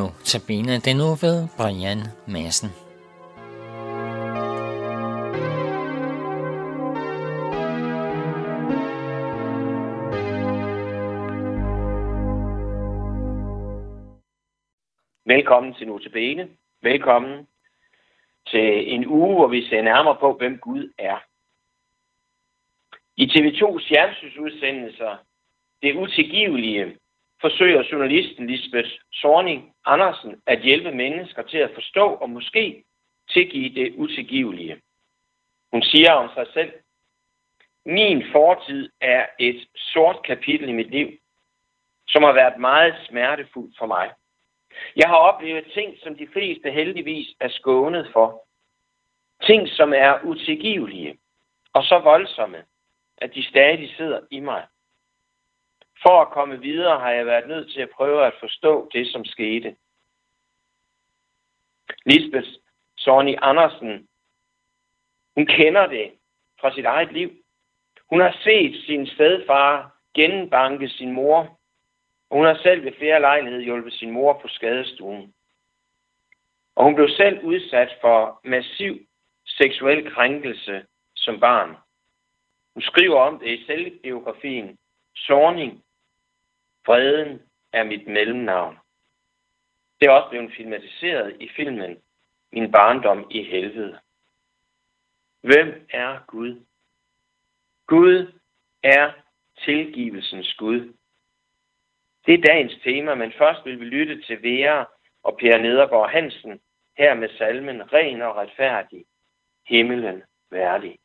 Nu tabiner den nu ved Brian Madsen. Velkommen til Notabene. Velkommen til en uge, hvor vi ser nærmere på, hvem Gud er. I TV2's fjernsynsudsendelser Det Utilgivelige forsøger journalisten Lisbeth Sorning Andersen at hjælpe mennesker til at forstå og måske tilgive det utilgivelige. Hun siger om sig selv, min fortid er et sort kapitel i mit liv, som har været meget smertefuldt for mig. Jeg har oplevet ting, som de fleste heldigvis er skånet for. Ting, som er utilgivelige og så voldsomme, at de stadig sidder i mig. For at komme videre har jeg været nødt til at prøve at forstå det, som skete. Lisbeth Sonny Andersen, hun kender det fra sit eget liv. Hun har set sin stedfar genbanke sin mor, og hun har selv ved flere lejligheder hjulpet sin mor på skadestuen. Og hun blev selv udsat for massiv seksuel krænkelse som barn. Hun skriver om det i selvbiografien Sorning Freden er mit mellemnavn. Det er også blevet filmatiseret i filmen Min barndom i helvede. Hvem er Gud? Gud er tilgivelsens Gud. Det er dagens tema, men først vil vi lytte til Vera og Per Nedergaard Hansen her med salmen Ren og retfærdig, himmelen værdig.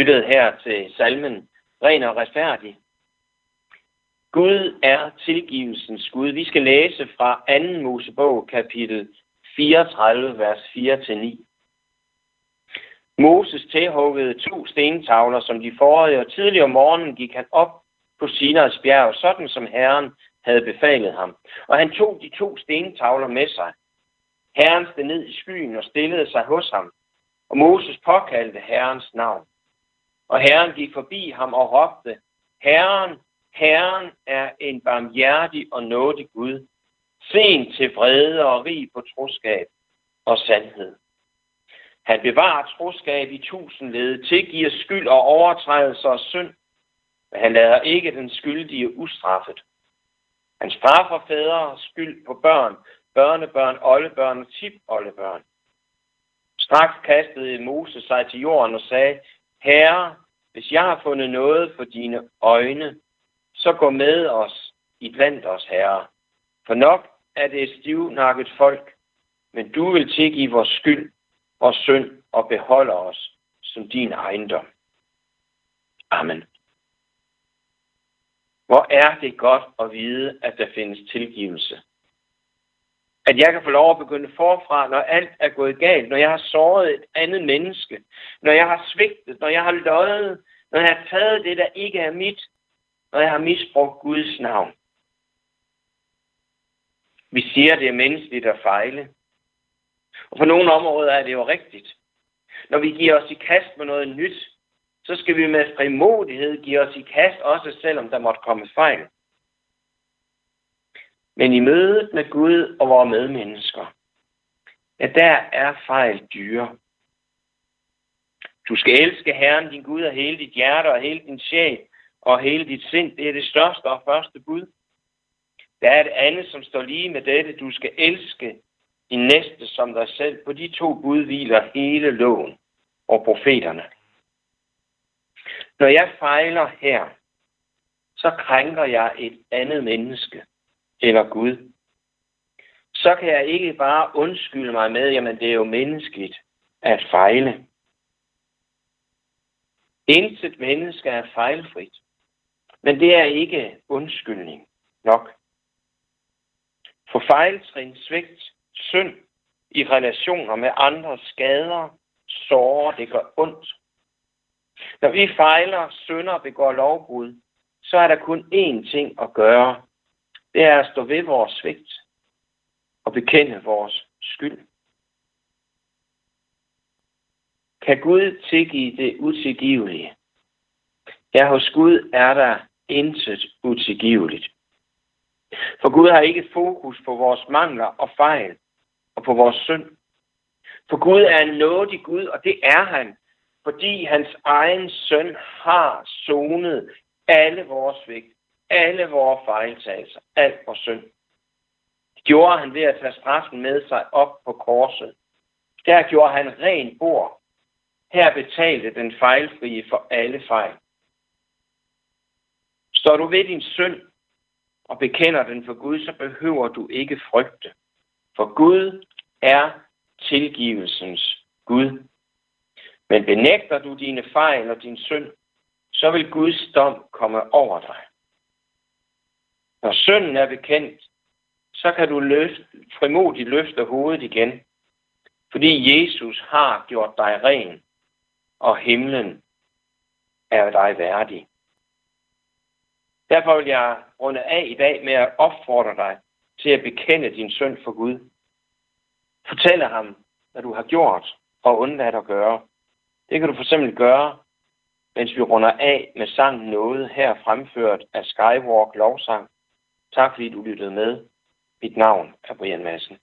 Lyttede her til salmen Ren og retfærdig. Gud er tilgivelsens Gud. Vi skal læse fra 2. Mosebog, kapitel 34, vers 4-9. Moses tilhuggede to stentavler, som de forrige, og tidligere om morgenen gik han op på Sinars bjerg, sådan som Herren havde befalet ham. Og han tog de to stentavler med sig. Herren steg ned i skyen og stillede sig hos ham, og Moses påkaldte Herrens navn. Og Herren gik forbi ham og råbte, Herren, Herren er en barmhjertig og nådig Gud, sen til vrede og rig på troskab og sandhed. Han bevarer troskab i tusindlede, tilgiver skyld og overtrædelser og synd, men han lader ikke den skyldige ustraffet. Han straffer fædre skyld på børn, børnebørn, oldebørn og tip-oldebørn. Straks kastede Moses sig til jorden og sagde, Herre, hvis jeg har fundet noget for dine øjne, så gå med os i blandt os, Herre. For nok er det et stivnakket folk, men du vil tilgive vores skyld og synd og beholde os som din ejendom. Amen. Hvor er det godt at vide, at der findes tilgivelse. At jeg kan få lov at begynde forfra, når alt er gået galt, når jeg har såret et andet menneske, når jeg har svigtet, når jeg har løjet, når jeg har taget det, der ikke er mit, når jeg har misbrugt Guds navn. Vi siger, at det er menneskeligt at fejle. Og på nogle områder er det jo rigtigt. Når vi giver os i kast med noget nyt, så skal vi med frimodighed give os i kast, også selvom der måtte komme fejl. Men i mødet med Gud og vores medmennesker, ja, der er fejl dyre. Du skal elske Herren din Gud af hele dit hjerte og hele din sjæl og hele dit sind. Det er det største og første bud. Der er et andet, som står lige med dette. Du skal elske din næste som dig selv. På de to bud hviler hele loven og profeterne. Når jeg fejler her, så krænker jeg et andet menneske eller Gud. Så kan jeg ikke bare undskylde mig med, jamen det er jo menneskeligt at fejle. Intet menneske er fejlfrit. Men det er ikke undskyldning nok. For fejltrin, svigt, synd i relationer med andre skader, sårer, det gør ondt. Når vi fejler, synder og begår lovbrud, så er der kun én ting at gøre. Det er at stå ved vores svigt og bekende vores skyld. Kan Gud tilgive det utilgivelige? Ja, hos Gud er der intet utilgiveligt. For Gud har ikke fokus på vores mangler og fejl og på vores synd. For Gud er en nådig Gud, og det er han, fordi hans egen søn har sonet alle vores svigt, alle vores fejltagelser, alt vores synd. Det gjorde han ved at tage straffen med sig op på korset. Der gjorde han ren bord. Her betalte den fejlfrie for alle fejl. Står du ved din synd og bekender den for Gud, så behøver du ikke frygte. For Gud er tilgivelsens Gud. Men benægter du dine fejl og din synd, så vil Guds dom komme over dig. Når synden er bekendt, så kan du løfte, frimodigt løfte hovedet igen, fordi Jesus har gjort dig ren, og himlen er dig værdig. Derfor vil jeg runde af i dag med at opfordre dig til at bekende din synd for Gud. Fortælle ham, hvad du har gjort og undladt at gøre. Det kan du for eksempel gøre, mens vi runder af med sangen Noget her fremført af Skywalk Lovsang. Tak fordi du lyttede med. Mit navn er Brian Madsen.